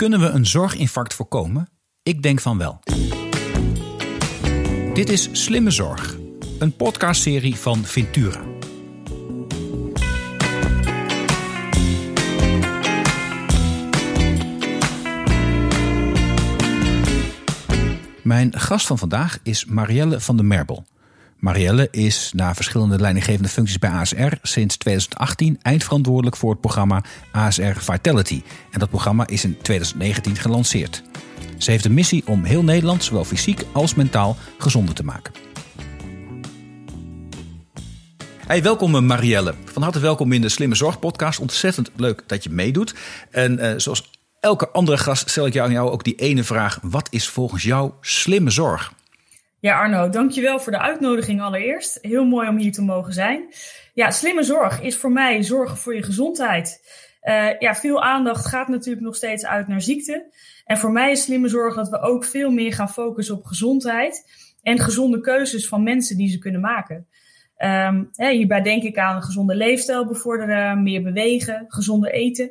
Kunnen we een zorginfarct voorkomen? Ik denk van wel. Dit is Slimme Zorg, een podcastserie van Ventura. Mijn gast van vandaag is Marielle van der Merbel. Marielle is na verschillende leidinggevende functies bij ASR sinds 2018 eindverantwoordelijk voor het programma ASR Vitality. En dat programma is in 2019 gelanceerd. Ze heeft de missie om heel Nederland, zowel fysiek als mentaal, gezonder te maken. Hey, welkom Marielle. Van harte welkom in de Slimme Zorg podcast. Ontzettend leuk dat je meedoet. En uh, zoals elke andere gast stel ik jou, jou ook die ene vraag. Wat is volgens jou slimme zorg? Ja, Arno, dankjewel voor de uitnodiging allereerst. Heel mooi om hier te mogen zijn. Ja, slimme zorg is voor mij zorgen voor je gezondheid. Uh, ja, veel aandacht gaat natuurlijk nog steeds uit naar ziekte. En voor mij is slimme zorg dat we ook veel meer gaan focussen op gezondheid en gezonde keuzes van mensen die ze kunnen maken. Hè, hierbij denk ik aan een gezonde leefstijl bevorderen, meer bewegen, gezonder eten,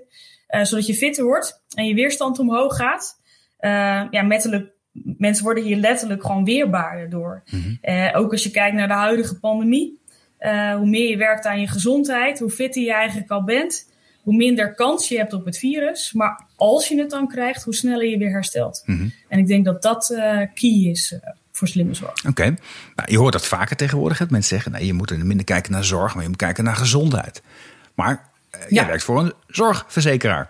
uh, zodat je fitter wordt en je weerstand omhoog gaat. Uh, ja, letterlijk mensen worden hier letterlijk gewoon weerbaarder door. Mm ook als je kijkt naar de huidige pandemie. Uh, hoe meer je werkt aan je gezondheid, hoe fitter je eigenlijk al bent, hoe minder kans je hebt op het virus. Maar als je het dan krijgt, hoe sneller je weer herstelt. Mm -hmm. En ik denk dat dat uh, key is voor slimme zorg. Oké, okay. nou, je hoort dat vaker tegenwoordig. Dat mensen zeggen, nee, je moet er minder kijken naar zorg, maar je moet kijken naar gezondheid. Maar ja. jij werkt voor een zorgverzekeraar.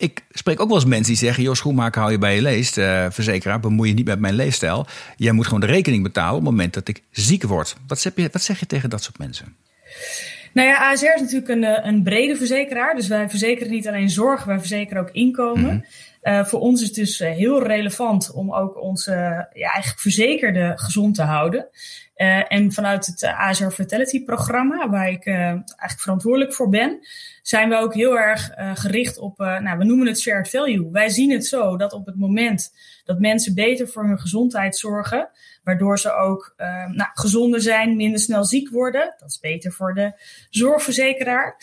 Ik spreek ook wel eens mensen die zeggen: joh, schoenmaker hou je bij je leest. Uh, verzekeraar, bemoei je niet met mijn leefstijl. Jij moet gewoon de rekening betalen op het moment dat ik ziek word. Wat zeg je, wat zeg je tegen dat soort mensen? Nou ja, ASR is natuurlijk een, een brede verzekeraar. Dus wij verzekeren niet alleen zorg, wij verzekeren ook inkomen. Mm -hmm. Uh, voor ons is het dus heel relevant om ook onze ja, eigenlijk verzekerde gezond te houden. Uh, en vanuit het ASR Fertility programma, waar ik eigenlijk verantwoordelijk voor ben, zijn we ook heel erg gericht op, nou, we noemen het shared value. Wij zien het zo dat op het moment dat mensen beter voor hun gezondheid zorgen, waardoor ze ook uh, nou, gezonder zijn, minder snel ziek worden, dat is beter voor de zorgverzekeraar,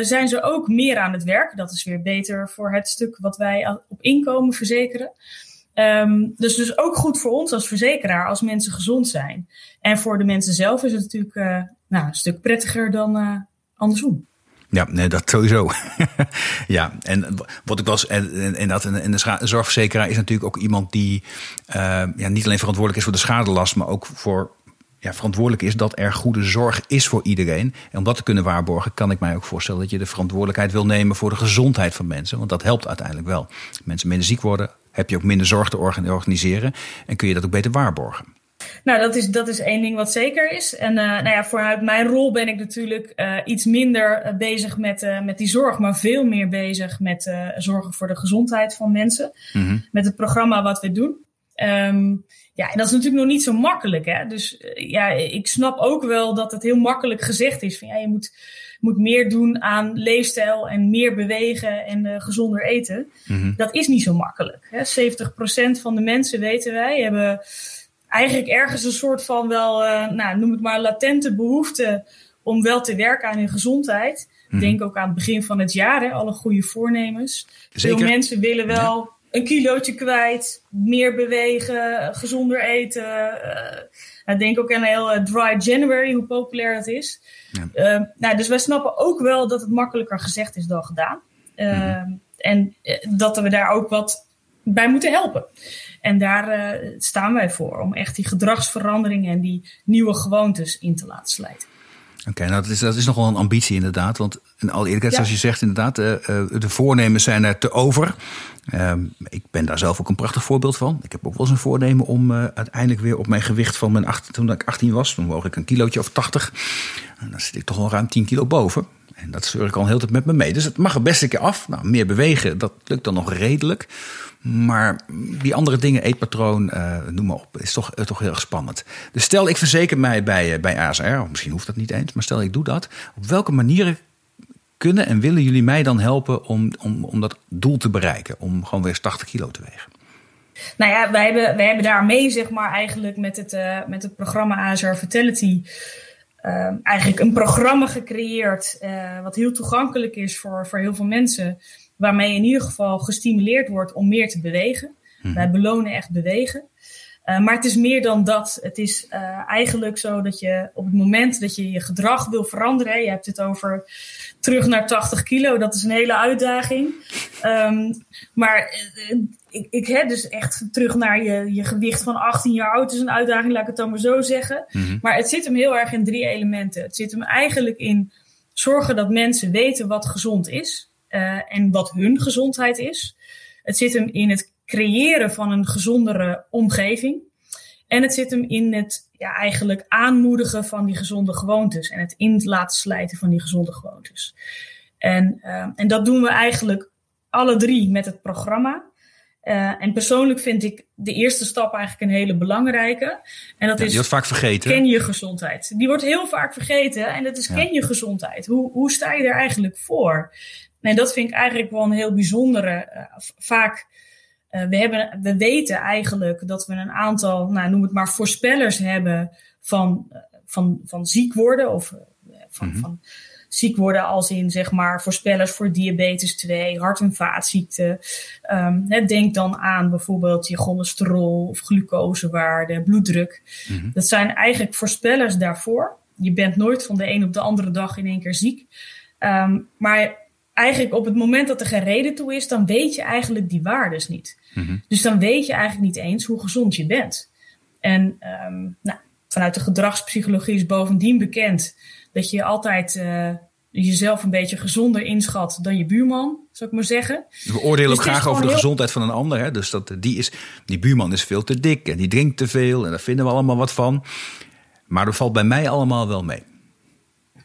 zijn ze ook meer aan het werk. Dat is weer beter voor het stuk wat wij op inkomen verzekeren. Um, dus, dus ook goed voor ons als verzekeraar als mensen gezond zijn. En voor de mensen zelf is het natuurlijk nou, een stuk prettiger dan andersom. Ja, nee, dat sowieso. ja, en wat ik was, en, en, dat, en de zorgverzekeraar is natuurlijk ook iemand die uh, ja, niet alleen verantwoordelijk is voor de schadelast, maar ook voor ja, verantwoordelijk is dat er goede zorg is voor iedereen. En om dat te kunnen waarborgen, kan ik mij ook voorstellen dat je de verantwoordelijkheid wil nemen voor de gezondheid van mensen. Want dat helpt uiteindelijk wel. Mensen minder ziek worden, heb je ook minder zorg te organiseren en kun je dat ook beter waarborgen. Nou, dat is, dat is één ding wat zeker is. En uh, nou ja, vooruit mijn rol ben ik natuurlijk uh, iets minder uh, bezig met, met die zorg, maar veel meer bezig met zorgen voor de gezondheid van mensen. Mm -hmm. Met het programma wat we doen. Um, ja, en dat is natuurlijk nog niet zo makkelijk. Hè? Dus ja, ik snap ook wel dat het heel makkelijk gezegd is. Van, ja, je moet, moet meer doen aan leefstijl en meer bewegen en gezonder eten. Mm -hmm. Dat is niet zo makkelijk. Hè? 70% van de mensen, weten wij, hebben eigenlijk ergens een soort van wel, uh, nou, noem het maar, latente behoefte om wel te werken aan hun gezondheid. Mm. Denk ook aan het begin van het jaar, hè, alle goede voornemens. Zeker. Veel mensen willen wel ja. een kilootje kwijt, meer bewegen, gezonder eten. Uh, denk ook aan een heel uh, dry January, hoe populair dat is. Ja. Uh, nou, dus wij snappen ook wel dat het makkelijker gezegd is dan gedaan. Mm. En dat we daar ook wat bij moeten helpen. En daar uh, staan wij voor, om echt die gedragsverandering en die nieuwe gewoontes in te laten slijten. Oké, okay, nou dat is, dat is nog wel een ambitie inderdaad. Want in al eerlijkheid, ja. zoals je zegt inderdaad, uh, uh, de voornemens zijn er te over. Uh, ik ben daar zelf ook een prachtig voorbeeld van. Ik heb ook wel eens een voornemen om uiteindelijk weer op mijn gewicht van mijn 18, toen ik 18 was. Toen woog ik een kilootje of 80. En dan zit ik toch al ruim 10 kilo boven. En dat zeur ik al een hele tijd met me mee. Dus het mag er best een keer af. Nou, meer bewegen, dat lukt dan nog redelijk. Maar die andere dingen, eetpatroon, uh, noem maar op, is toch, uh, toch heel erg spannend. Dus stel ik verzeker mij bij, uh, bij ASR, of misschien hoeft dat niet eens, maar stel ik doe dat. Op welke manieren kunnen en willen jullie mij dan helpen om, om, om dat doel te bereiken? Om gewoon weer 80 kilo te wegen? Nou ja, wij hebben, wij hebben daarmee, zeg maar, eigenlijk met het, met het programma ASR Fertility. Uh, eigenlijk een programma gecreëerd uh, wat heel toegankelijk is voor, voor heel veel mensen waarmee in ieder geval gestimuleerd wordt om meer te bewegen. Mhm. Wij belonen echt bewegen. Uh, maar het is meer dan dat. Het is uh, eigenlijk zo dat je op het moment dat je je gedrag wil veranderen, je hebt het over terug naar 80 kilo, dat is een hele uitdaging. Um, maar uh, ik, ik heb dus echt terug naar je, je gewicht van 18 jaar oud is een uitdaging, laat ik het dan maar zo zeggen. Mm-hmm. Maar het zit hem heel erg in drie elementen. Het zit hem eigenlijk in zorgen dat mensen weten wat gezond is en wat hun gezondheid is. Het zit hem in het creëren van een gezondere omgeving. En het zit hem in het ja, eigenlijk aanmoedigen van die gezonde gewoontes en het in laten slijten van die gezonde gewoontes. En, uh, en dat doen we eigenlijk alle drie met het programma. Uh, en persoonlijk vind ik de eerste stap eigenlijk een hele belangrijke. En dat ja, is. Die wordt vaak vergeten. Ken je gezondheid. Die wordt heel vaak vergeten. En dat is ja. ken je gezondheid. Hoe, hoe sta je er eigenlijk voor? En dat vind ik eigenlijk wel een heel bijzondere. Uh, vaak uh, we, hebben, we weten eigenlijk dat we een aantal, nou, noem het maar, voorspellers hebben van, van, van ziek worden. Of van, mm -hmm. van ziek worden als in, zeg maar, voorspellers voor diabetes 2, hart- en vaatziekten. Um, hè, denk dan aan bijvoorbeeld je cholesterol of glucosewaarde, bloeddruk. Mm -hmm. Dat zijn eigenlijk voorspellers daarvoor. Je bent nooit van de een op de andere dag in één keer ziek. Um, maar eigenlijk op het moment dat er geen reden toe is, dan weet je eigenlijk die waardes niet. Mm-hmm. Dus dan weet je eigenlijk niet eens hoe gezond je bent. En um, nou, vanuit de gedragspsychologie is bovendien bekend dat je altijd uh, jezelf een beetje gezonder inschat dan je buurman, zou ik maar zeggen. We oordelen dus ook graag over de heel... gezondheid van een ander. Hè? Dus dat, die, is, die buurman is veel te dik en die drinkt te veel en daar vinden we allemaal wat van. Maar dat valt bij mij allemaal wel mee.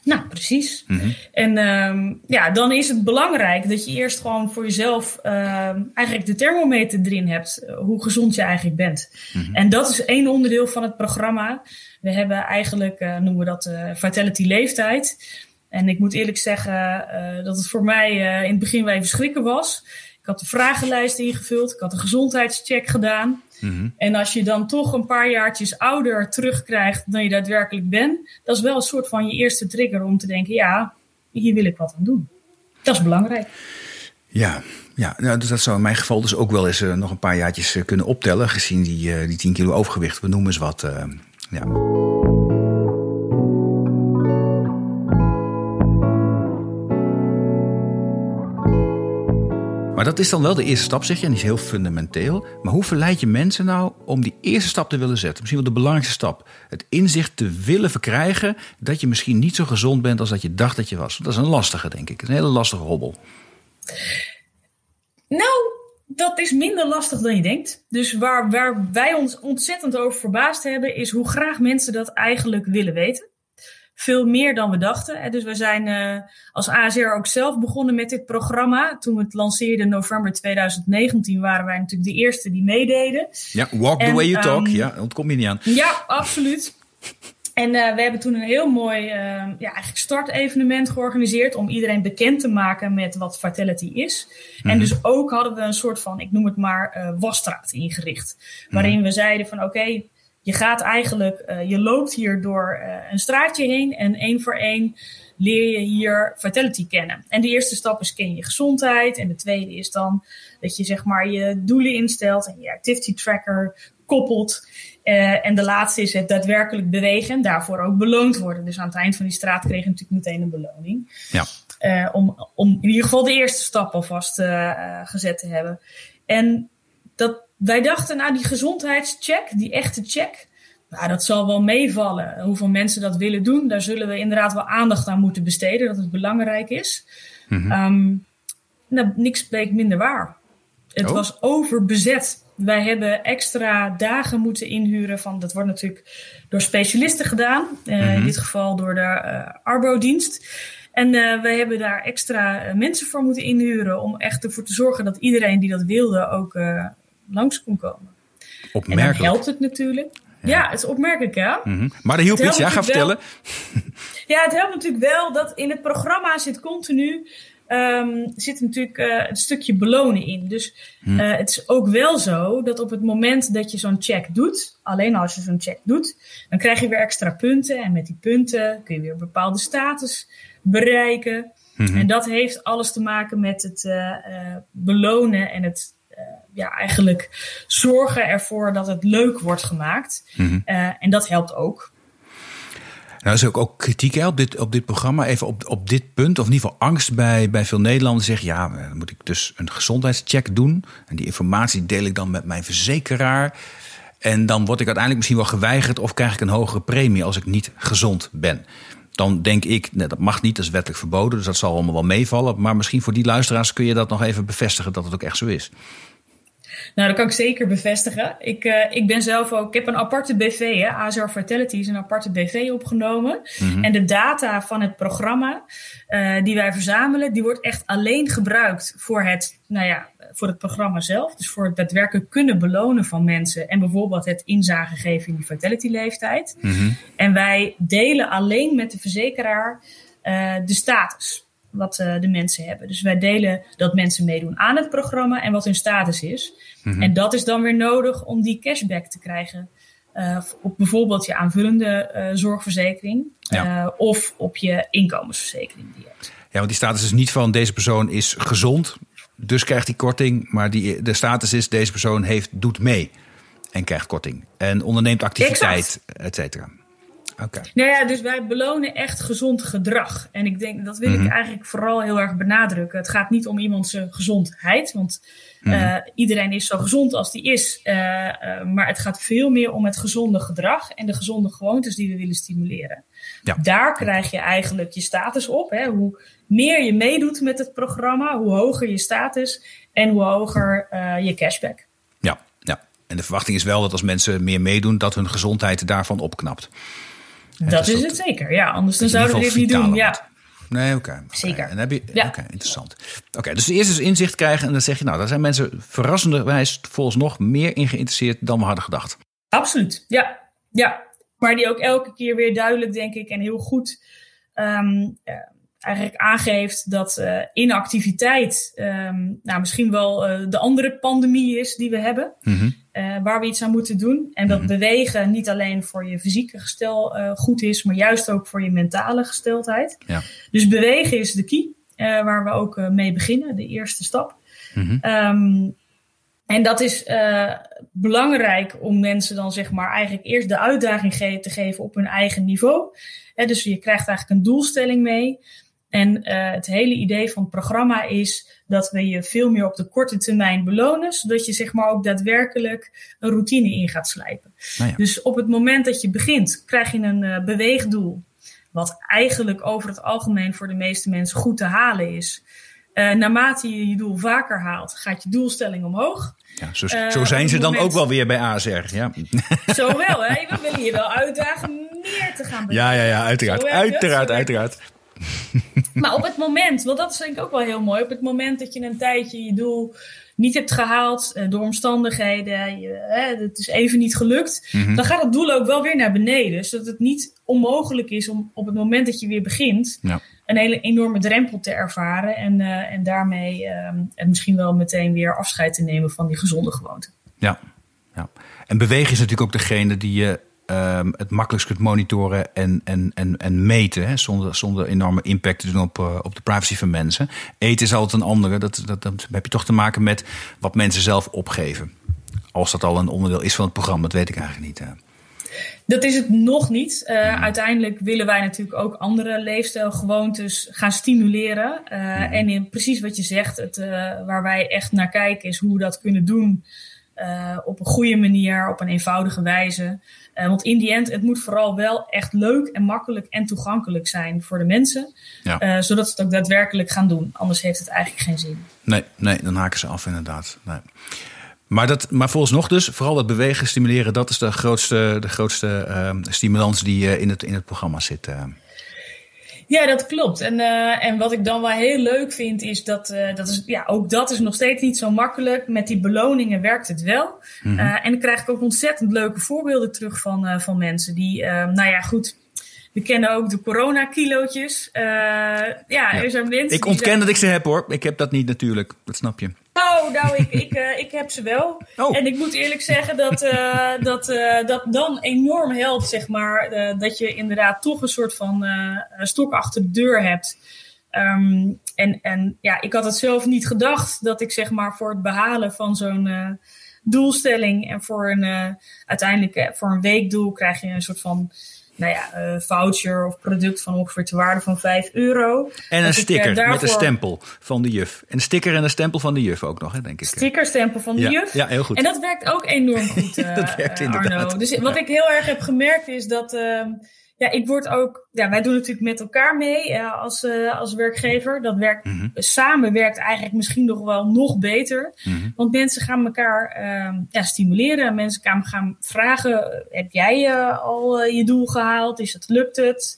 Nou, precies. Mm-hmm. En um, ja, dan is het belangrijk dat je eerst gewoon voor jezelf uh, eigenlijk de thermometer erin hebt, uh, hoe gezond je eigenlijk bent. Mm-hmm. En dat is één onderdeel van het programma. We hebben eigenlijk, uh, noemen we dat Vitality Leeftijd. En ik moet eerlijk zeggen dat het voor mij in het begin wel even schrikken was. Ik had de vragenlijst ingevuld, ik had een gezondheidscheck gedaan. Mm-hmm. En als je dan toch een paar jaartjes ouder terugkrijgt dan je daadwerkelijk bent, dat is wel een soort van je eerste trigger om te denken: ja, hier wil ik wat aan doen. Dat is belangrijk. Ja, ja nou, dus dat zou in mijn geval dus ook wel eens uh, nog een paar jaartjes uh, kunnen optellen, gezien die, uh, die 10 kilo overgewicht, we noemen eens wat. ja. Dat is dan wel de eerste stap, zeg je, en die is heel fundamenteel. Maar hoe verleid je mensen nou om die eerste stap te willen zetten? Misschien wel de belangrijkste stap. Het inzicht te willen verkrijgen dat je misschien niet zo gezond bent als dat je dacht dat je was. Dat is een lastige, denk ik. Een hele lastige hobbel. Nou, dat is minder lastig dan je denkt. Dus waar, waar wij ons ontzettend over verbaasd hebben, is hoe graag mensen dat eigenlijk willen weten veel meer dan we dachten. Dus we zijn uh, als ASR ook zelf begonnen met dit programma. Toen we het lanceerden in november 2019 waren wij natuurlijk de eerste die meededen. Ja, walk the en, way you talk. Um, ja, ontkom je niet aan. Ja, absoluut. En uh, we hebben toen een heel mooi uh, ja, eigenlijk startevenement georganiseerd om iedereen bekend te maken met wat Vitality is. En dus ook hadden we een soort van, ik noem het maar, uh, wasstraat ingericht. Waarin mm-hmm. we zeiden van oké, okay, je gaat eigenlijk, uh, je loopt hier door uh, een straatje heen en één voor één leer je hier Vitality kennen. En de eerste stap is ken je gezondheid. En de tweede is dan dat je zeg maar je doelen instelt en je activity tracker koppelt. Uh, en de laatste is het daadwerkelijk bewegen en daarvoor ook beloond worden. Dus aan het eind van die straat kreeg je natuurlijk meteen een beloning. Ja. Om, om in ieder geval de eerste stap alvast gezet te hebben. En dat, wij dachten, nou, die gezondheidscheck, die echte check, nou, dat zal wel meevallen. Hoeveel mensen dat willen doen, daar zullen we inderdaad wel aandacht aan moeten besteden, dat het belangrijk is. Mm-hmm. Um, nou, niks bleek minder waar. Het oh. was overbezet. Wij hebben extra dagen moeten inhuren van, dat wordt natuurlijk door specialisten gedaan, uh, mm-hmm. in dit geval door de uh, Arbo-dienst. En uh, wij hebben daar extra mensen voor moeten inhuren om echt ervoor te zorgen dat iedereen die dat wilde ook langs kon komen. Opmerkelijk. En dan helpt het natuurlijk. Ja, ja het is opmerkelijk, hè? Mm-hmm. Maar dat hielp iets, ja, ga vertellen. ja, het helpt natuurlijk wel dat in het programma zit continu um, zit natuurlijk uh, een stukje belonen in. Dus hmm. uh, het is ook wel zo dat op het moment dat je zo'n check doet, alleen als je zo'n check doet, dan krijg je weer extra punten. En met die punten kun je weer een bepaalde status bereiken. Mhm. En dat heeft alles te maken met het belonen en het ja, eigenlijk zorgen ervoor dat het leuk wordt gemaakt. Mhm. en dat helpt ook. Nou, is ook, ook kritiek hè, op, dit, op dit programma. Even op, op dit punt, of in ieder geval angst bij, bij veel Nederlanders. Zeggen ja, dan moet ik dus een gezondheidscheck doen. En die informatie deel ik dan met mijn verzekeraar. En dan word ik uiteindelijk misschien wel geweigerd of krijg ik een hogere premie als ik niet gezond ben. Dan denk ik, nee, dat mag niet, dat is wettelijk verboden. Dus dat zal allemaal wel meevallen. Maar misschien voor die luisteraars kun je dat nog even bevestigen dat het ook echt zo is. Nou, dat kan ik zeker bevestigen. Ik, uh, ik ben zelf ook, ik heb een aparte BV, hè, ASR Fertility is een aparte BV opgenomen. Mm En de data van het programma uh, die wij verzamelen, die wordt echt alleen gebruikt voor het, nou ja, voor het programma zelf. Dus voor het daadwerkelijk kunnen belonen van mensen. En bijvoorbeeld het inzage geven in die fertility leeftijd. Mm -hmm. En wij delen alleen met de verzekeraar uh, de status wat uh, de mensen hebben. Dus wij delen dat mensen meedoen aan het programma en wat hun status is. Mm -hmm. En dat is dan weer nodig om die cashback te krijgen. Uh, op bijvoorbeeld je aanvullende uh, zorgverzekering ja. of op je inkomensverzekering die je hebt. Ja, want die status is niet van deze persoon is gezond, dus krijgt hij korting. Maar die, de status is deze persoon heeft, doet mee en krijgt korting. En onderneemt activiteit, et cetera. Okay. Nou ja, dus wij belonen echt gezond gedrag. En ik denk, dat wil ik mhm. eigenlijk vooral heel erg benadrukken. Het gaat niet om iemands gezondheid, want uh, iedereen is zo gezond als die is. Uh, uh, maar het gaat veel meer om het gezonde gedrag en de gezonde gewoontes die we willen stimuleren. Ja. Daar krijg je eigenlijk je status op. Hè? Hoe meer je meedoet met het programma, hoe hoger je status en hoe hoger je cashback. Ja, ja, en de verwachting is wel dat als mensen meer meedoen, dat hun gezondheid daarvan opknapt. Dat is het zeker, ja. Anders dan zouden we dit niet doen. Ja. Nee, oké. Zeker. En heb je, ja. Oké, interessant. Oké, dus eerst eens inzicht krijgen en dan zeg je, nou, daar zijn mensen verrassenderwijs volgens nog meer in geïnteresseerd dan we hadden gedacht. Absoluut, ja. Ja, maar die ook elke keer weer duidelijk, denk ik, en heel goed um, eigenlijk aangeeft dat uh, inactiviteit um, nou, misschien wel uh, de andere pandemie is die we hebben. Mm -hmm. Uh, waar we iets aan moeten doen. En dat -hmm. bewegen niet alleen voor je fysieke gestel goed is, maar juist ook voor je mentale gesteldheid. Ja. Dus bewegen is de key, waar we ook mee beginnen, de eerste stap. Mm -hmm. um, en dat is belangrijk om mensen dan zeg maar eigenlijk eerst de uitdaging ge te geven op hun eigen niveau. dus je krijgt eigenlijk een doelstelling mee. En uh, het hele idee van het programma is dat we je veel meer op de korte termijn belonen, zodat je zeg maar ook daadwerkelijk een routine in gaat slijpen. Nou ja. Dus op het moment dat je begint, krijg je een uh, beweegdoel, wat eigenlijk over het algemeen voor de meeste mensen goed te halen is. Uh, naarmate je je doel vaker haalt, gaat je doelstelling omhoog. Ja, zo, zo zijn ze dan moment... ook wel weer bij ASR. Ja. Zo wel, hè? We willen je wel uitdagen meer te gaan bereiken. Ja, ja, ja, uiteraard. Uiteraard, uiteraard. maar op het moment, want dat is denk ik ook wel heel mooi, op het moment dat je een tijdje je doel niet hebt gehaald uh, door omstandigheden, je, hè, het is even niet gelukt, mm -hmm. dan gaat het doel ook wel weer naar beneden. Zodat het niet onmogelijk is om op het moment dat je weer begint, ja. een hele enorme drempel te ervaren en, uh, en daarmee uh, en misschien wel meteen weer afscheid te nemen van die gezonde gewoonte. Ja, ja. en bewegen is natuurlijk ook degene die je um, het makkelijkst kunt monitoren en, en, en, en meten. Hè, zonder, zonder enorme impact te doen op, uh, op de privacy van mensen. Eten is altijd een andere. Dat, dat, dat heb je toch te maken met wat mensen zelf opgeven. Als dat al een onderdeel is van het programma, dat weet ik eigenlijk niet. Hè. Dat is het nog niet. Uh, mm. Uiteindelijk willen wij natuurlijk ook andere leefstijlgewoontes gaan stimuleren. Uh, mm. En in precies wat je zegt, het, uh, waar wij echt naar kijken, is hoe we dat kunnen doen op een goede manier, op een eenvoudige wijze. Uh, want in die end, het moet vooral wel echt leuk en makkelijk en toegankelijk zijn voor de mensen. Ja. Uh, zodat ze het ook daadwerkelijk gaan doen. Anders heeft het eigenlijk geen zin. Nee, nee dan haken ze af inderdaad. Nee. Maar, dat, maar volgens nog dus, vooral dat bewegen, stimuleren, dat is de grootste, de grootste uh, stimulans die uh, in, het, in het programma zit. Ja, dat klopt. En, uh, en wat ik dan wel heel leuk vind, is dat, uh, dat is, ja, ook dat is nog steeds niet zo makkelijk. Met die beloningen werkt het wel. -hmm. uh, en dan krijg ik ook ontzettend leuke voorbeelden terug van, van mensen die, nou ja, goed. We kennen ook de corona-kilootjes. ja, ja, er zijn mensen. Ik ontken dat ik ze heb hoor. Ik heb dat niet natuurlijk. Dat snap je. Nou, ik, ik, uh, ik heb ze wel. Oh. En ik moet eerlijk zeggen dat uh, dat, uh, dat dan enorm helpt, zeg maar. dat je inderdaad toch een soort van stok achter de deur hebt. Ehm, en, en ja, ik had het zelf niet gedacht dat ik zeg maar voor het behalen van zo'n doelstelling en voor een uiteindelijk voor een weekdoel krijg je een soort van nou ja, uh, voucher of product van ongeveer te waarde van 5 euro. En een sticker daarvoor... met een stempel van de juf. En een sticker en een stempel van de juf ook nog, hè, denk ik. Stickerstempel van de ja, juf. Ja, heel goed. En dat werkt ook enorm goed, uh, dat werkt Arno. Dus wat ik heel erg heb gemerkt is dat... Ja, ik word ook. Ja, wij doen natuurlijk met elkaar mee uh, als, uh, als werkgever. Dat werkt Mhm. mm -hmm. samen werkt eigenlijk misschien nog wel nog beter. Mm -hmm. Want mensen gaan elkaar uh, ja, stimuleren. Mensen gaan, gaan vragen: heb jij uh, al je doel gehaald? Is het lukt het?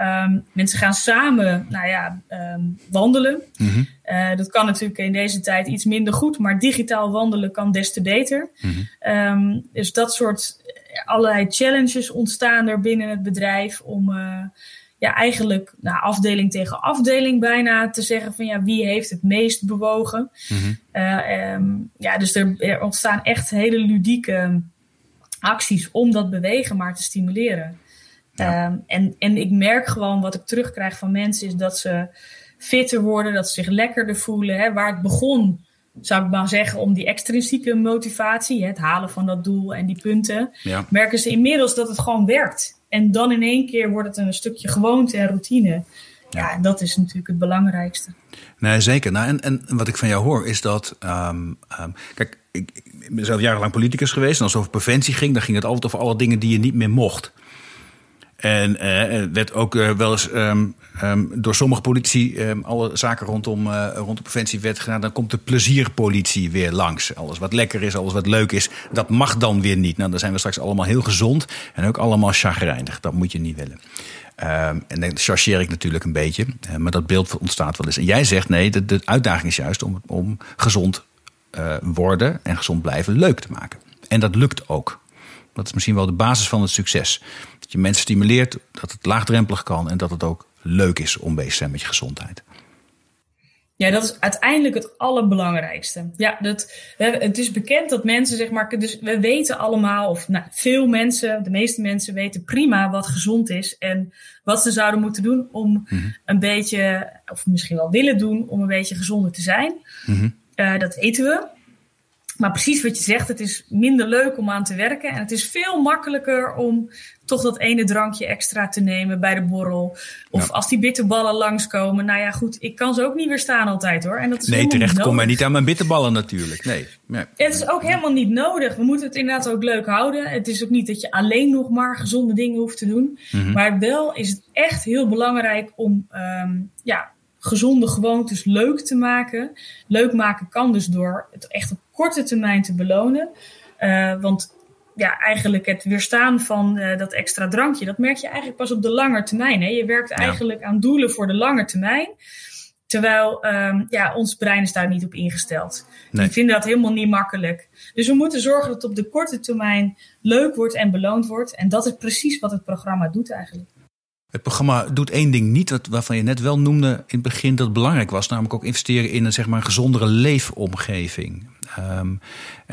Um, mensen gaan samen, nou ja, um, wandelen. Mm -hmm. uh, dat kan natuurlijk in deze tijd iets minder goed, maar digitaal wandelen kan des te beter. Mhm. Um, dus dat soort allerlei challenges ontstaan er binnen het bedrijf om uh, ja, eigenlijk nou, afdeling tegen afdeling bijna te zeggen van ja, wie heeft het meest bewogen. Mhm. Mm -hmm. ja, dus er, er, ontstaan echt hele ludieke acties om dat bewegen maar te stimuleren. Ja. Um, en, en ik merk gewoon wat ik terugkrijg van mensen is dat ze fitter worden, dat ze zich lekkerder voelen. Hè, waar het begon, zou ik maar zeggen, om die extrinsieke motivatie, het halen van dat doel en die punten, ja. merken ze inmiddels dat het gewoon werkt. En dan in één keer wordt het een stukje gewoonte en routine. Ja, ja en dat is natuurlijk het belangrijkste. Nee, zeker. Nou, en, en wat ik van jou hoor is dat. Um, um, kijk, ik, ik, ben zelf jarenlang politicus geweest. En als het over preventie ging, dan ging het altijd over alle dingen die je niet meer mocht. En uh, werd ook uh, wel eens um, um, door sommige politici um, alle zaken rondom, uh, rond de preventiewet gedaan. Dan komt de plezierpolitie weer langs. Alles wat lekker is, alles wat leuk is, dat mag dan weer niet. Nou, dan zijn we straks allemaal heel gezond en ook allemaal chagrijnig. Dat moet je niet willen. En dan chargeer ik natuurlijk een beetje, maar dat beeld ontstaat wel eens. En jij zegt nee, de, de uitdaging is juist om, om gezond worden en gezond blijven leuk te maken. En dat lukt ook. Dat is misschien wel de basis van het succes. Dat je mensen stimuleert, dat het laagdrempelig kan en dat het ook leuk is om bezig te zijn met je gezondheid. Ja, dat is uiteindelijk het allerbelangrijkste. Ja, dat, het is bekend dat mensen, zeg maar, dus we weten allemaal, of nou, veel mensen, de meeste mensen weten prima wat gezond is en wat ze zouden moeten doen om mm-hmm. een beetje, of misschien wel willen doen, om een beetje gezonder te zijn. Mm-hmm. Uh, dat weten we. Maar precies wat je zegt, het is minder leuk om aan te werken. En het is veel makkelijker om toch dat ene drankje extra te nemen bij de borrel. Of ja. als die bitterballen langskomen. Nou ja, goed, ik kan ze ook niet weerstaan altijd hoor. En dat is nee, terecht kom maar niet aan mijn bitterballen natuurlijk. Nee. nee. Het is ook helemaal niet nodig. We moeten het inderdaad ook leuk houden. Het is ook niet dat je alleen nog maar gezonde dingen hoeft te doen. Mm-hmm. Maar wel is het echt heel belangrijk om um, ja, gezonde gewoontes leuk te maken. Leuk maken kan dus door het echt op korte termijn te belonen. Uh, want ja, eigenlijk het weerstaan van uh, dat extra drankje, dat merk je eigenlijk pas op de lange termijn. Hè? Je werkt Ja. eigenlijk aan doelen voor de lange termijn. Terwijl um, ja, ons brein is daar niet op ingesteld. Nee. Die vinden dat helemaal niet makkelijk. Dus we moeten zorgen dat het op de korte termijn leuk wordt en beloond wordt. En dat is precies wat het programma doet eigenlijk. Het programma doet één ding niet, waarvan je net wel noemde in het begin dat het belangrijk was. Namelijk ook investeren in een, zeg maar, een gezondere leefomgeving. Um,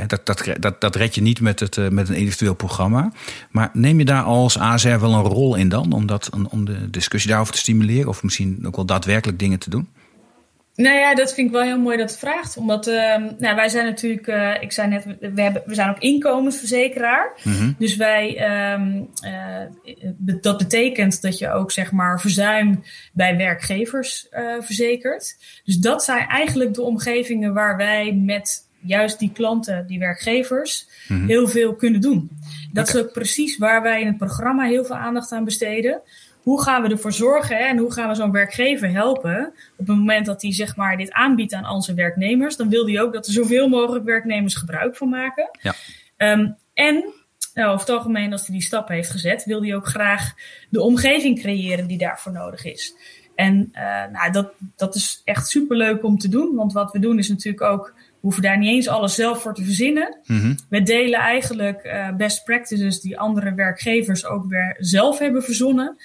dat, dat, dat, dat red je niet met, het, uh, met een individueel programma. Maar neem je daar als ASR wel een rol in dan? Om, dat, om de discussie daarover te stimuleren? Of misschien ook wel daadwerkelijk dingen te doen? Nou ja, dat vind ik wel heel mooi dat het vraagt. Omdat uh, nou, wij zijn natuurlijk, uh, ik zei net, we, hebben, we zijn ook inkomensverzekeraar. Mm-hmm. Dus wij, um, uh, dat betekent dat je ook zeg maar verzuim bij werkgevers verzekert. Dus dat zijn eigenlijk de omgevingen waar wij met juist die klanten, die werkgevers, mm-hmm. heel veel kunnen doen. Dat okay. is ook precies waar wij in het programma heel veel aandacht aan besteden hoe gaan we ervoor zorgen hè, en hoe gaan we zo'n werkgever helpen op het moment dat hij zeg maar, dit aanbiedt aan onze werknemers, dan wil hij ook dat er zoveel mogelijk werknemers gebruik van maken. Ja. Um, en nou, over het algemeen, als hij die stap heeft gezet, wil hij ook graag de omgeving creëren die daarvoor nodig is. En uh, nou, dat, dat is echt superleuk om te doen, want wat we doen is natuurlijk ook we hoeven daar niet eens alles zelf voor te verzinnen. Mm-hmm. We delen eigenlijk uh, best practices die andere werkgevers ook weer zelf hebben verzonnen.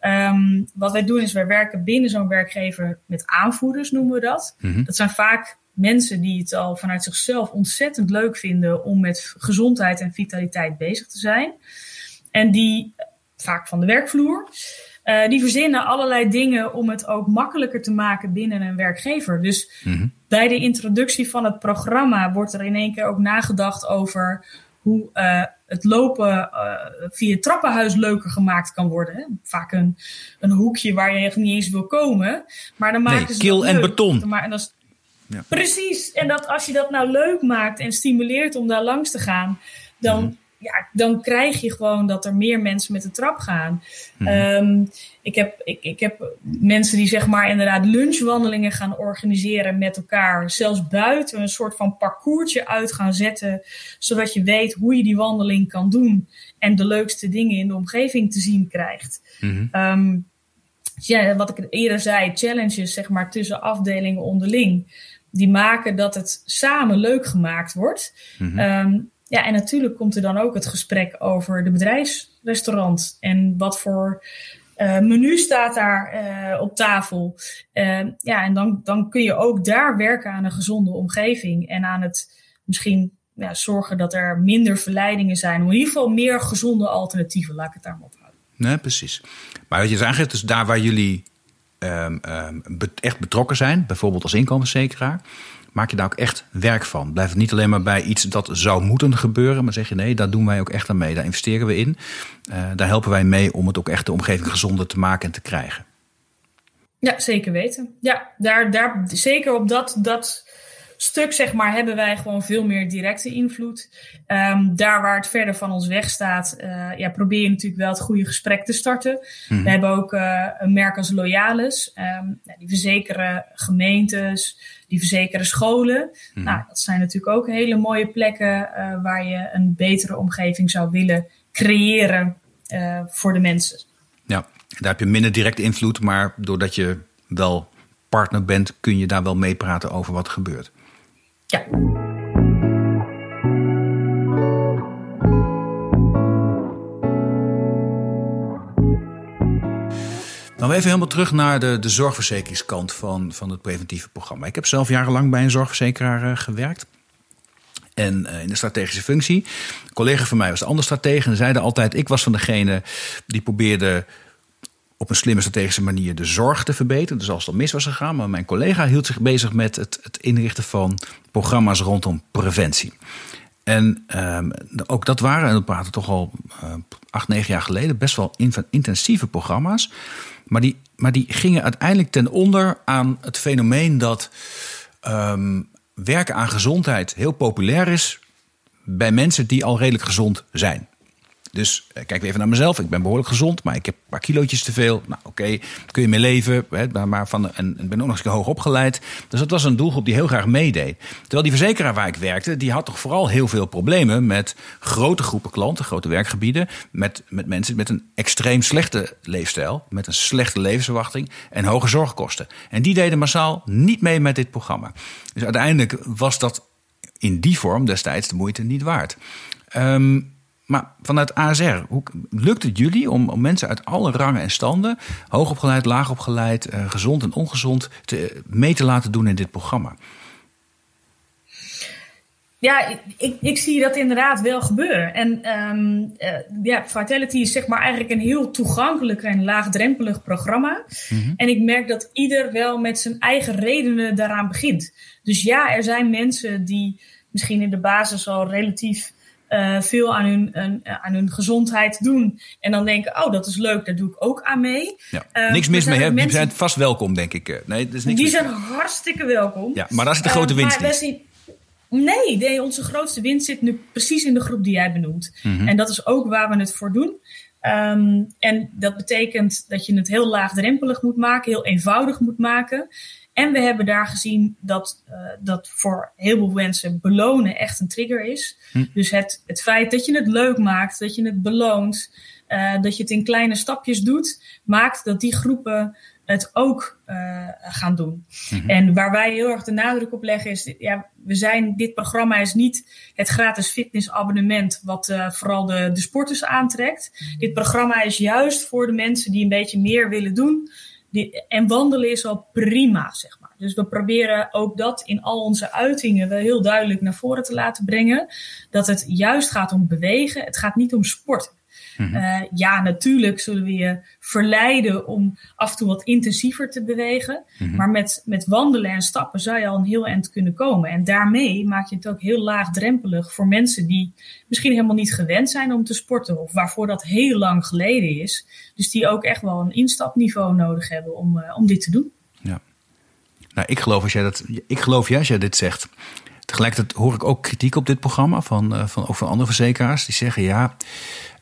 Um, wat wij doen is wij werken binnen zo'n werkgever met aanvoerders, noemen we dat. Mm-hmm. Dat zijn vaak mensen die het al vanuit zichzelf ontzettend leuk vinden om met gezondheid en vitaliteit bezig te zijn. En die vaak van de werkvloer. Uh, die verzinnen allerlei dingen om het ook makkelijker te maken binnen een werkgever. Dus mm-hmm. bij de introductie van het programma wordt er in één keer ook nagedacht over hoe uh, het lopen uh, via het trappenhuis leuker gemaakt kan worden. Vaak een, een hoekje waar je echt niet eens wil komen. Maar dan maken nee, ze kil en beton. Maar, en dat is, ja. Precies. En dat als je dat nou leuk maakt en stimuleert om daar langs te gaan, dan, mm-hmm. Ja, dan krijg je gewoon dat er meer mensen met de trap gaan. Mm-hmm. Um, ik, heb, ik, ik heb mensen die zeg maar inderdaad lunchwandelingen gaan organiseren met elkaar. Zelfs buiten een soort van parcoursje uit gaan zetten. Zodat je weet hoe je die wandeling kan doen. En de leukste dingen in de omgeving te zien krijgt. Mm-hmm. Um, ja, wat ik eerder zei, challenges zeg maar tussen afdelingen onderling die maken dat het samen leuk gemaakt wordt. Mm um, ja, en natuurlijk komt er dan ook het gesprek over de bedrijfsrestaurant en wat voor uh, menu staat daar uh, op tafel. Uh, ja, en dan, dan kun je ook daar werken aan een gezonde omgeving en aan het misschien ja, zorgen dat er minder verleidingen zijn. In ieder geval meer gezonde alternatieven, laat ik het daarop houden. Nee, precies. Maar wat je aangeeft, dus daar waar jullie um, um, echt betrokken zijn, bijvoorbeeld als inkomensverzekeraar, maak je daar ook echt werk van. Blijf het niet alleen maar bij iets dat zou moeten gebeuren, maar zeg je nee, daar doen wij ook echt aan mee. Daar investeren we in. Uh, daar helpen wij mee om het ook echt de omgeving gezonder te maken en te krijgen. Ja, zeker weten. Ja, daar, daar zeker op dat, dat stuk, zeg maar, hebben wij gewoon veel meer directe invloed. Um, daar waar het verder van ons weg staat, uh, ja, probeer je natuurlijk wel het goede gesprek te starten. Mm-hmm. We hebben ook uh, een merk als Loyalis. Um, die verzekeren gemeentes, die verzekeren scholen. Mm-hmm. Nou, dat zijn natuurlijk ook hele mooie plekken uh, waar je een betere omgeving zou willen creëren voor de mensen. Ja, daar heb je minder directe invloed, maar doordat je wel partner bent, kun je daar wel meepraten over wat er gebeurt. Ja. Dan even helemaal terug naar de, de zorgverzekeringskant van, van het preventieve programma. Ik heb zelf jarenlang bij een zorgverzekeraar uh, gewerkt. En uh, in de strategische functie. Een collega van mij was de andere stratege. En zeiden altijd: ik was van degene die probeerde op een slimme strategische manier de zorg te verbeteren. Dus als al mis was gegaan. Maar mijn collega hield zich bezig met het, het inrichten van programma's rondom preventie. En um, ook dat waren, en dat praten toch al uh, acht, negen jaar geleden, best wel intensieve programma's. Maar die, maar die gingen uiteindelijk ten onder aan het fenomeen dat um, werken aan gezondheid heel populair is bij mensen die al redelijk gezond zijn. Dus eh, kijk even naar mezelf. Ik ben behoorlijk gezond, maar ik heb een paar kilootjes te veel. Nou, oké, kun je mee leven. Hè, maar van, en, ben ook nog eens hoog opgeleid. Dus dat was een doelgroep die heel graag meedeed. Terwijl die verzekeraar waar ik werkte, die had toch vooral heel veel problemen met grote groepen klanten, grote werkgebieden. Met, met mensen met een extreem slechte leefstijl, met een slechte levensverwachting en hoge zorgkosten. En die deden massaal niet mee met dit programma. Dus uiteindelijk was dat in die vorm destijds de moeite niet waard. Um, maar vanuit ASR, hoe lukt het jullie om, om mensen uit alle rangen en standen, hoogopgeleid, laagopgeleid, uh, gezond en ongezond, te, mee te laten doen in dit programma? Ja, ik, ik zie dat inderdaad wel gebeuren. En um, uh, ja, Vitality is zeg maar eigenlijk een heel toegankelijk en laagdrempelig programma. Mm -hmm. En ik merk dat ieder wel met zijn eigen redenen daaraan begint. Dus ja, er zijn mensen die misschien in de basis al relatief uh, veel aan hun, uh, aan hun gezondheid doen. En dan denken, oh, dat is leuk, daar doe ik ook aan mee. Ja. Uh, niks mis mee, hè? Die zijn vast welkom, denk ik. Nee, is niks die zijn hartstikke welkom. Ja, maar dat is de grote winst niet. Nee, nee, onze grootste winst zit nu precies in de groep die jij benoemt. Mm -hmm. En dat is ook waar we het voor doen. Um, en dat betekent dat je het heel laagdrempelig moet maken, heel eenvoudig moet maken. En we hebben daar gezien dat uh, dat voor heel veel mensen belonen echt een trigger is. Hm. Dus het, het feit dat je het leuk maakt, dat je het beloont, uh, dat je het in kleine stapjes doet, maakt dat die groepen het ook uh, gaan doen. Mm-hmm. En waar wij heel erg de nadruk op leggen is, ja, we zijn, dit programma is niet het gratis fitnessabonnement wat uh, vooral de, de sporters aantrekt. Mm-hmm. Dit programma is juist voor de mensen die een beetje meer willen doen. En wandelen is al prima, zeg maar. Dus we proberen ook dat in al onze uitingen wel heel duidelijk naar voren te laten brengen. Dat het juist gaat om bewegen. Het gaat niet om Mhm. ja, natuurlijk zullen we je verleiden om af en toe wat intensiever te bewegen. Mhm. Maar met, met wandelen en stappen zou je al een heel eind kunnen komen. En daarmee maak je het ook heel laagdrempelig voor mensen die misschien helemaal niet gewend zijn om te sporten. Of waarvoor dat heel lang geleden is. Dus die ook echt wel een instapniveau nodig hebben om, om dit te doen. Ja. Nou, ik geloof, als jij dat, ik geloof ja, als jij dit zegt. Tegelijkertijd hoor ik ook kritiek op dit programma van, uh, van, ook van andere verzekeraars. Die zeggen ja,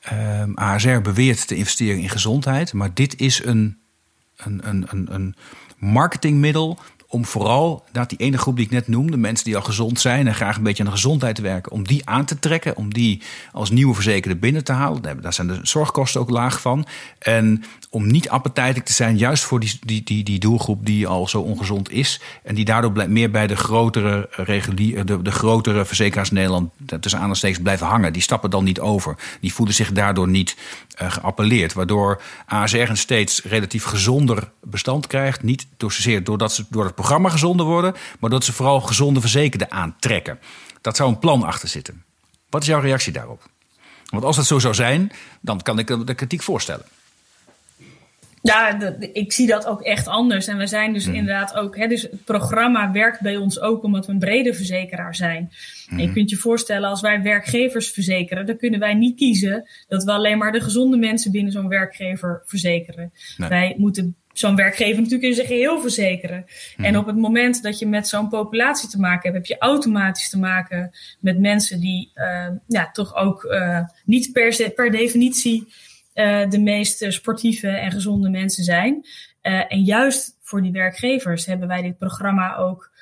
ehm, ASR beweert te investeren in gezondheid. Maar dit is een, een, een, een marketingmiddel om vooral dat die ene groep die ik net noemde, mensen die al gezond zijn en graag een beetje aan de gezondheid werken, om die aan te trekken, om die als nieuwe verzekerde binnen te halen. Daar zijn de zorgkosten ook laag van. En om niet appetijtelijk te zijn, juist voor die, die, die, die doelgroep die al zo ongezond is. En die daardoor meer bij de grotere, regulier, de, de grotere verzekeraars in Nederland tussen aanhalingstekens blijven hangen. Die stappen dan niet over. Die voelen zich daardoor niet uh, geappelleerd. Waardoor ASR een steeds relatief gezonder bestand krijgt. Niet zozeer doordat ze door het programma gezonder worden, maar dat ze vooral gezonde verzekerden aantrekken. Dat zou een plan achter zitten. Wat is jouw reactie daarop? Want als dat zo zou zijn, dan kan ik de kritiek voorstellen. Ja, ik zie dat ook echt anders. En we zijn dus mhm. inderdaad ook. Hè, dus het programma werkt bij ons ook omdat we een brede verzekeraar zijn. En je mhm. kunt je voorstellen, als wij werkgevers verzekeren, dan kunnen wij niet kiezen dat we alleen maar de gezonde mensen binnen zo'n werkgever verzekeren. Wij moeten zo'n werkgever natuurlijk in zijn geheel verzekeren. En mhm. op het moment dat je met zo'n populatie te maken hebt, heb je automatisch te maken met mensen die uh, ja, toch ook uh, niet per, per definitie uh, de meest sportieve en gezonde mensen zijn. en juist voor die werkgevers hebben wij dit programma ook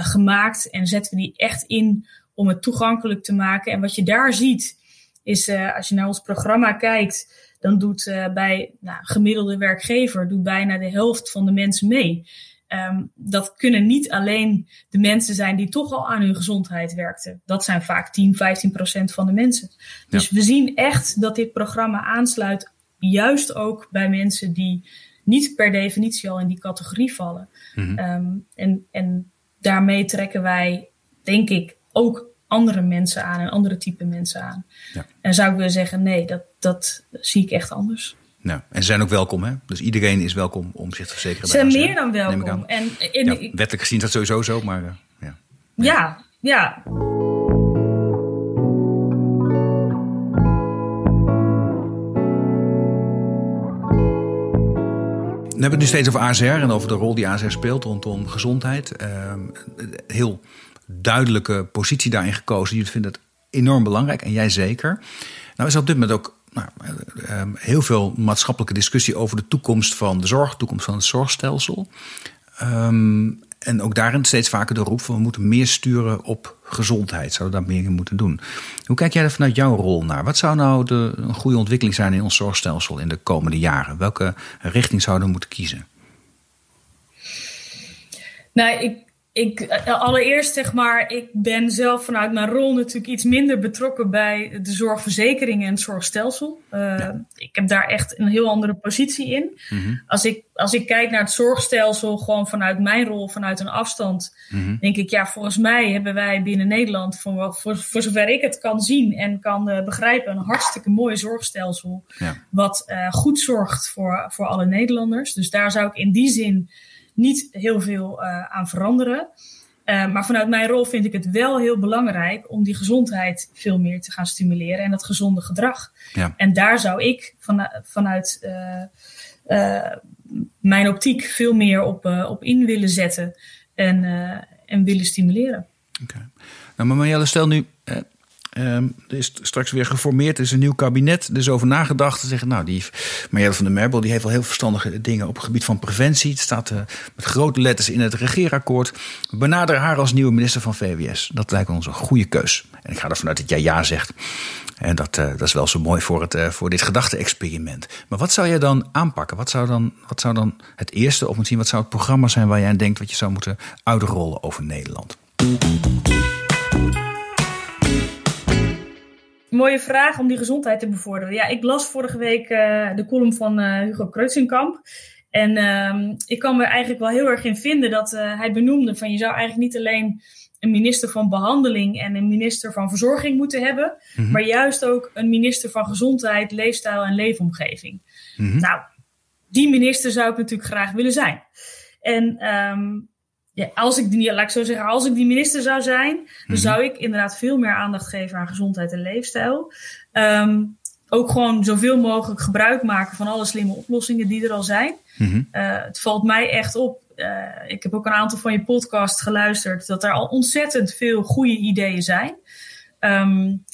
gemaakt en zetten we die echt in om het toegankelijk te maken. En wat je daar ziet, is als je naar ons programma kijkt dan doet uh, bij nou, gemiddelde werkgever doet bijna de helft van de mensen mee. Um, dat kunnen niet alleen de mensen zijn die toch al aan hun gezondheid werkten. Dat zijn vaak 10, 15 procent van de mensen. Dus we zien echt dat dit programma aansluit, juist ook bij mensen die niet per definitie al in die categorie vallen. Mm um, en, en daarmee trekken wij, denk ik, ook andere mensen aan en andere type mensen aan. Ja. En zou ik willen zeggen, nee, dat, dat zie ik echt anders. Nou, en ze zijn ook welkom, hè? Dus iedereen is welkom om zich te verzekeren. Ze zijn meer dan welkom. En in, ja, wettelijk gezien is dat sowieso zo, maar uh, ja. Ja, ja. We hebben het nu steeds over ASR en over de rol die ASR speelt rondom gezondheid. Uh, heel duidelijke positie daarin gekozen. Jullie vinden het enorm belangrijk en jij zeker. Nou is op dit moment ook nou, ehm, heel veel maatschappelijke discussie over de toekomst van de zorg, de toekomst van het zorgstelsel. Ehm, en ook daarin steeds vaker de roep van we moeten meer sturen op gezondheid. Zouden we daar meer in moeten doen. Hoe kijk jij er vanuit jouw rol naar? Wat zou nou de, een goede ontwikkeling zijn in ons zorgstelsel in de komende jaren? Welke richting zouden we moeten kiezen? Nou, ik, ik, eh, allereerst zeg maar, ik ben zelf vanuit mijn rol natuurlijk iets minder betrokken bij de zorgverzekering en het zorgstelsel. Uh, Ik heb daar echt een heel andere positie in. Mhm. als, ik, als ik kijk naar het zorgstelsel, gewoon vanuit mijn rol, vanuit een afstand, mhm. denk ik, ja, volgens mij hebben wij binnen Nederland, voor, voor, voor zover ik het kan zien en kan uh, begrijpen, een hartstikke mooi zorgstelsel. Ja. Wat uh, goed zorgt voor, voor alle Nederlanders. Dus daar zou ik in die zin niet heel veel uh, aan veranderen. Uh, maar vanuit mijn rol vind ik het wel heel belangrijk om die gezondheid veel meer te gaan stimuleren en dat gezonde gedrag. Ja. En daar zou ik van, vanuit uh, mijn optiek veel meer op, op in willen zetten en, en willen stimuleren. Oké. Okay. Nou, maar stel nu, Um, er is straks weer geformeerd, er is een nieuw kabinet. Er is over nagedacht. Te zeggen, nou, die Marielle van der Merbel die heeft wel heel verstandige dingen op het gebied van preventie. Het staat uh, met grote letters in het regeerakkoord. Benader haar als nieuwe minister van VWS. Dat lijkt ons een goede keus. En ik ga ervan uit dat jij ja zegt. En dat, uh, dat is wel zo mooi voor, het, uh, voor dit gedachte-experiment. Maar wat zou jij dan aanpakken? Wat zou dan, wat zou dan het eerste, of misschien wat zou het programma zijn waar jij aan denkt, wat je zou moeten uitrollen over Nederland? Mooie vraag om die gezondheid te bevorderen. Ja, ik las vorige week uh, de column van uh, Hugo Kreutzenkamp. En uh, ik kan me eigenlijk wel heel erg in vinden dat uh, hij benoemde van je zou eigenlijk niet alleen een minister van behandeling en een minister van verzorging moeten hebben, mhm. maar juist ook een minister van gezondheid, leefstijl en leefomgeving. Mhm. Nou, die minister zou ik natuurlijk graag willen zijn. En um, ja, als ik die, laat ik zo zeggen, als ik die minister zou zijn, dan mhm. zou ik inderdaad veel meer aandacht geven aan gezondheid en leefstijl. Um, ook gewoon zoveel mogelijk gebruik maken van alle slimme oplossingen die er al zijn. Uh, het valt mij echt op. Uh, ik heb ook een aantal van je podcasts geluisterd, dat er al ontzettend veel goede ideeën zijn. Um,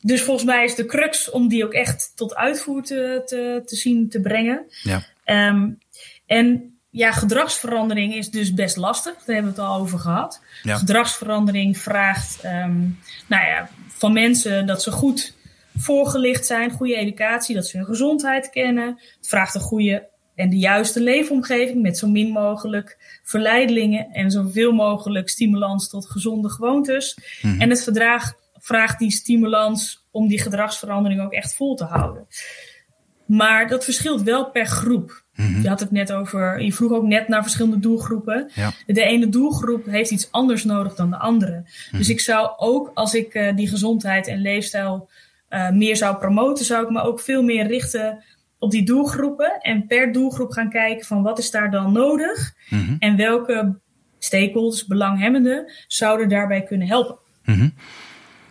dus volgens mij is de crux om die ook echt tot uitvoer te, te, te zien te brengen. Ja. Um, en ja, gedragsverandering is dus best lastig. Daar hebben we het al over gehad. Gedragsverandering vraagt um, nou ja, van mensen dat ze goed voorgelicht zijn, goede educatie, dat ze hun gezondheid kennen. Het vraagt een goede en de juiste leefomgeving met zo min mogelijk verleidelingen en zoveel mogelijk stimulans tot gezonde gewoontes. Mhm. En het verdrag vraagt die stimulans om die gedragsverandering ook echt vol te houden. Maar dat verschilt wel per groep. Mhm. Je had het net over, je vroeg ook net naar verschillende doelgroepen. De ene doelgroep heeft iets anders nodig dan de andere. Mhm. Dus ik zou ook, als ik uh, die gezondheid en leefstijl uh, meer zou promoten, zou ik me ook veel meer richten op die doelgroepen. En per doelgroep gaan kijken van wat is daar dan nodig. Mm En welke stakeholders, belanghebbenden, zouden daarbij kunnen helpen.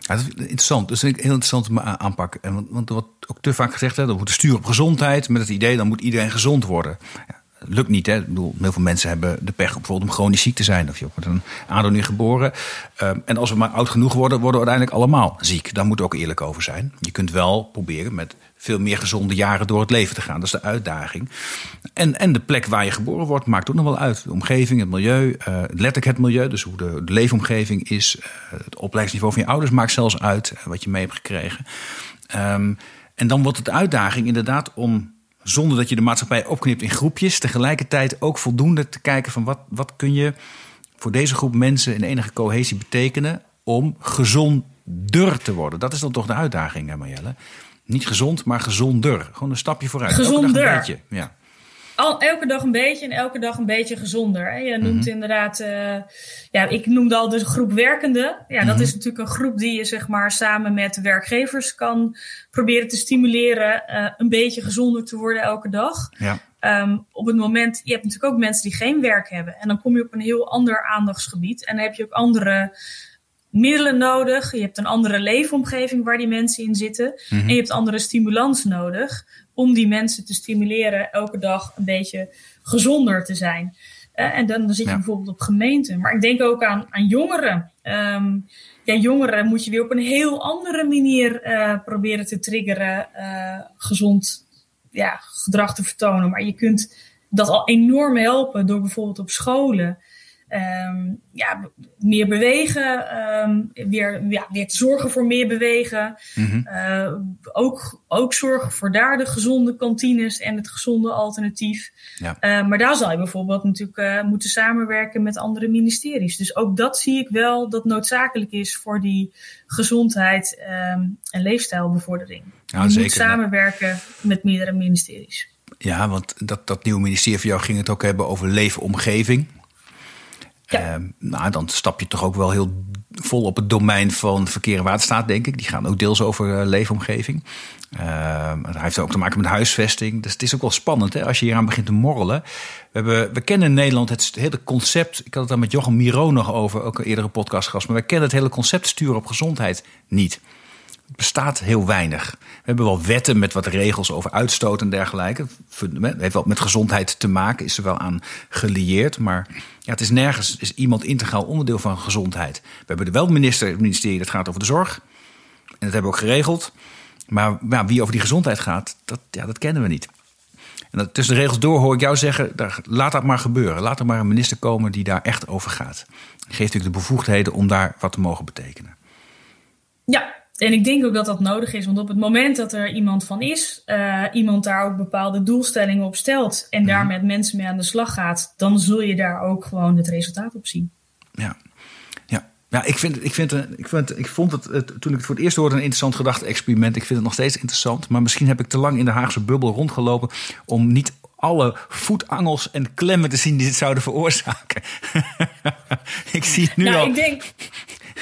Ja, dat interessant. Dat is een heel interessante aanpak. En want, want er wordt ook te vaak gezegd, hè, moeten sturen op gezondheid. Met het idee, dan moet iedereen gezond worden. Ja, lukt niet. Hè? Ik bedoel, heel veel mensen hebben de pech bijvoorbeeld om chronisch ziek te zijn. Of je wordt een aandoening geboren. Um, en als we maar oud genoeg worden, worden we uiteindelijk allemaal ziek. Daar moet ook eerlijk over zijn. Je kunt wel proberen met veel meer gezonde jaren door het leven te gaan. Dat is de uitdaging. En, en de plek waar je geboren wordt maakt ook nog wel uit. De omgeving, het milieu, uh, letterlijk het milieu. Dus hoe de, leefomgeving is. Uh, het opleidingsniveau van je ouders maakt zelfs uit. Uh, wat je mee hebt gekregen. Um, en dan wordt het uitdaging inderdaad om zonder dat je de maatschappij opknipt in groepjes, tegelijkertijd ook voldoende te kijken van wat, wat kun je voor deze groep mensen in enige cohesie betekenen om gezonder te worden. Dat is dan toch de uitdaging, hè Marjelle? Niet gezond, maar gezonder. Gewoon een stapje vooruit. Gezonder. Een beetje. Ja. Al, elke dag een beetje en elke dag een beetje gezonder. Hè? Je noemt mhm. inderdaad, uh, ja, ik noemde al de groep werkenden. Ja, dat mhm. is natuurlijk een groep die je zeg maar samen met werkgevers kan proberen te stimuleren uh, een beetje gezonder te worden elke dag. Ja. Um, op het moment, je hebt natuurlijk ook mensen die geen werk hebben. En dan kom je op een heel ander aandachtsgebied. En dan heb je ook andere middelen nodig. Je hebt een andere leefomgeving waar die mensen in zitten. Mhm. En je hebt andere stimulans nodig om die mensen te stimuleren elke dag een beetje gezonder te zijn. Uh, en dan, dan zit je bijvoorbeeld op gemeenten. Maar ik denk ook aan, aan jongeren. Um, ja, jongeren moet je weer op een heel andere manier uh, proberen te triggeren, uh, gezond ja, gedrag te vertonen. Maar je kunt dat al enorm helpen door bijvoorbeeld op scholen um, ja, meer bewegen, um, weer, ja, weer te zorgen voor meer bewegen. Mm uh, ook, ook zorgen voor daar de gezonde kantines en het gezonde alternatief. Ja. Uh, maar daar zal je bijvoorbeeld natuurlijk uh, moeten samenwerken met andere ministeries. Dus ook dat zie ik wel dat noodzakelijk is voor die gezondheid um, en leefstijlbevordering. Ja, je zeker. moet samenwerken met meerdere ministeries. Ja, want dat, dat nieuwe ministerie van jou ging het ook hebben over leefomgeving. Uh, nou, dan stap je toch ook wel heel vol op het domein van verkeer en waterstaat, denk ik. Die gaan ook deels over uh, leefomgeving. Uh, dat heeft ook te maken met huisvesting. Dus het is ook wel spannend hè, als je hier aan begint te morrelen. We, hebben, we kennen in Nederland het hele concept. Ik had het daar met Jochem Miro nog over, ook een eerdere podcast gast. Maar wij kennen het hele concept sturen op gezondheid niet bestaat heel weinig. We hebben wel wetten met wat regels over uitstoot en dergelijke. Het heeft wel met gezondheid te maken, is er wel aan gelieerd. Maar ja, het is nergens is iemand integraal onderdeel van gezondheid. We hebben er wel minister, het ministerie dat gaat over de zorg. En dat hebben we ook geregeld. Maar wie over die gezondheid gaat, dat, ja, dat kennen we niet. En dat, tussen de regels door hoor ik jou zeggen, daar, laat dat maar gebeuren. Laat er maar een minister komen die daar echt over gaat. Geeft natuurlijk de bevoegdheden om daar wat te mogen betekenen. Ja, en ik denk ook dat dat nodig is, want op het moment dat er iemand van is, uh, iemand daar ook bepaalde doelstellingen op stelt en daar mhm. met mensen mee aan de slag gaat, dan zul je daar ook gewoon het resultaat op zien. Ja, ja. ja ik, vind, ik, vind, ik, vind, ik vond het, toen ik het voor het eerst hoorde, een interessant gedachte-experiment. Ik vind het nog steeds interessant, maar misschien heb ik te lang in de Haagse bubbel rondgelopen om niet alle voetangels en klemmen te zien die dit zouden veroorzaken. ik zie het nu nou, al. Ik denk,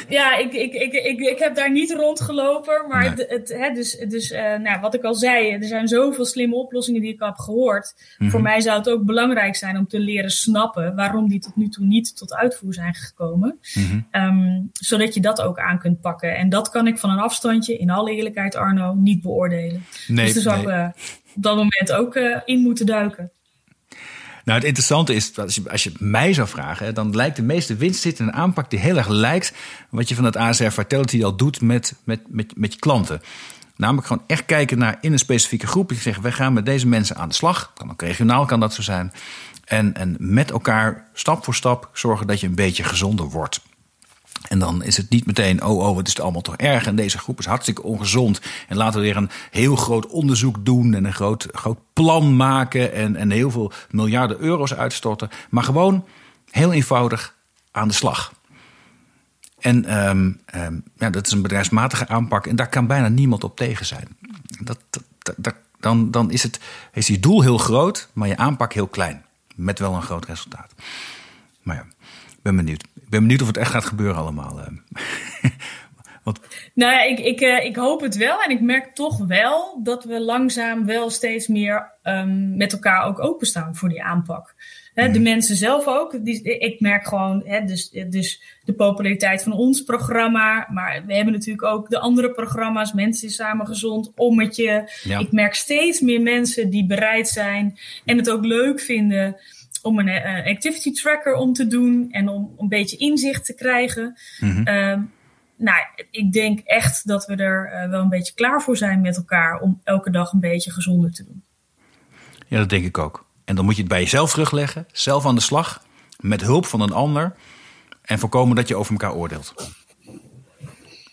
ja, ik, ik, ik, ik, ik heb daar niet rondgelopen. Maar het, het, hè, dus, dus uh, nou, wat ik al zei, er zijn zoveel slimme oplossingen die ik heb gehoord. Mhm. Voor mij zou het ook belangrijk zijn om te leren snappen waarom die tot nu toe niet tot uitvoer zijn gekomen. Mhm. Um, zodat je dat ook aan kunt pakken. En dat kan ik van een afstandje, in alle eerlijkheid, Arno, niet beoordelen. Nee, dus daar zou nee. ik uh, op dat moment ook uh, in moeten duiken. Nou, het interessante is, als je, als je mij zou vragen, dan lijkt de meeste winst zitten in een aanpak die heel erg lijkt wat je van het ASR Vitality al doet met, met, met, met je klanten. Namelijk gewoon echt kijken naar in een specifieke groep. Je zegt, wij gaan met deze mensen aan de slag. Kan ook regionaal kan dat zo zijn. En, en met elkaar stap voor stap zorgen dat je een beetje gezonder wordt. En dan is het niet meteen, oh, oh, het is allemaal toch erg. En deze groep is hartstikke ongezond. En laten we weer een heel groot onderzoek doen. En een groot, groot plan maken. En, en heel veel miljarden euro's uitstorten. Maar gewoon heel eenvoudig aan de slag. En um, um, ja, dat is een bedrijfsmatige aanpak. En daar kan bijna niemand op tegen zijn. Dat, dan dan is, het, is je doel heel groot, maar je aanpak heel klein. Met wel een groot resultaat. Maar ja, ben benieuwd. Ik ben benieuwd of het echt gaat gebeuren allemaal. Want... Nou ja, ik, ik, uh, ik hoop het wel. En ik merk toch wel dat we langzaam wel steeds meer um, met elkaar ook openstaan voor die aanpak. He, de mensen zelf ook. Die, ik merk gewoon, he, dus, dus de populariteit van ons programma. Maar we hebben natuurlijk ook de andere programma's. Mensen Samen Gezond, Ommetje. Ja. Ik merk steeds meer mensen die bereid zijn en het ook leuk vinden om een uh, activity tracker om te doen. En om een beetje inzicht te krijgen. Mhm. Uh, nou, ik denk echt dat we er uh, wel een beetje klaar voor zijn met elkaar om elke dag een beetje gezonder te doen. Ja, dat denk ik ook. En dan moet je het bij jezelf terugleggen, zelf aan de slag, met hulp van een ander en voorkomen dat je over elkaar oordeelt.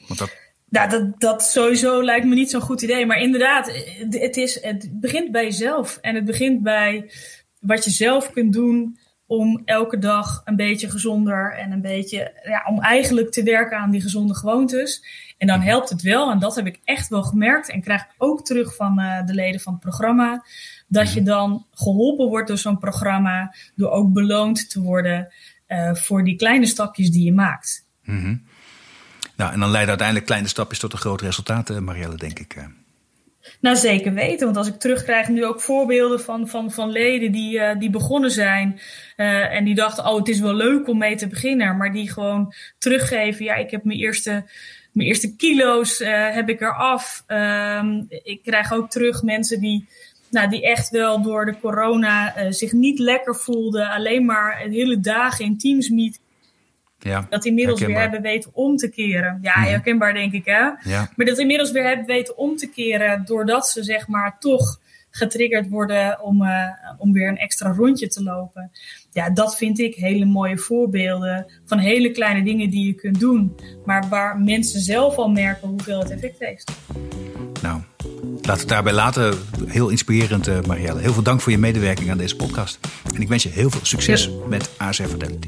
Want dat... Nou, dat, dat sowieso lijkt me niet zo'n goed idee. Maar inderdaad, het, is, het begint bij jezelf. En het begint bij wat je zelf kunt doen om elke dag een beetje gezonder en een beetje, ja, om eigenlijk te werken aan die gezonde gewoontes. En dan helpt het wel, en dat heb ik echt wel gemerkt en krijg ik ook terug van uh, de leden van het programma, dat je dan geholpen wordt door zo'n programma, door ook beloond te worden uh, voor die kleine stapjes die je maakt. -hmm. Nou, en dan leiden uiteindelijk kleine stapjes tot een groot resultaat, uh, Marielle, denk ik. Nou, zeker weten. Want als ik terugkrijg nu ook voorbeelden van, van, van leden die, uh, die begonnen zijn. Uh, en die dachten, oh, het is wel leuk om mee te beginnen. Maar die gewoon teruggeven. Ja, ik heb mijn eerste, mijn eerste kilo's uh, heb ik eraf. Um, ik krijg ook terug mensen die, nou, die echt wel door de corona zich niet lekker voelden. Alleen maar hele dagen in Teams meet. Ja, dat inmiddels herkenbaar. weer hebben weten om te keren. Ja, Mhm. herkenbaar denk ik hè. Ja. Maar dat inmiddels weer hebben weten om te keren doordat ze zeg maar toch getriggerd worden om, uh, om weer een extra rondje te lopen. Ja, dat vind ik hele mooie voorbeelden van hele kleine dingen die je kunt doen. Maar waar mensen zelf al merken hoeveel het effect heeft. Nou, laten we het daarbij laten. Heel inspirerend, uh, Marielle. Heel veel dank voor je medewerking aan deze podcast. En ik wens je heel veel succes Ja. met ASR Fidelity.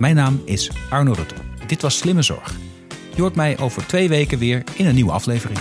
Mijn naam is Arno Rutte. Dit was Slimme Zorg. Je hoort mij over twee weken weer in een nieuwe aflevering.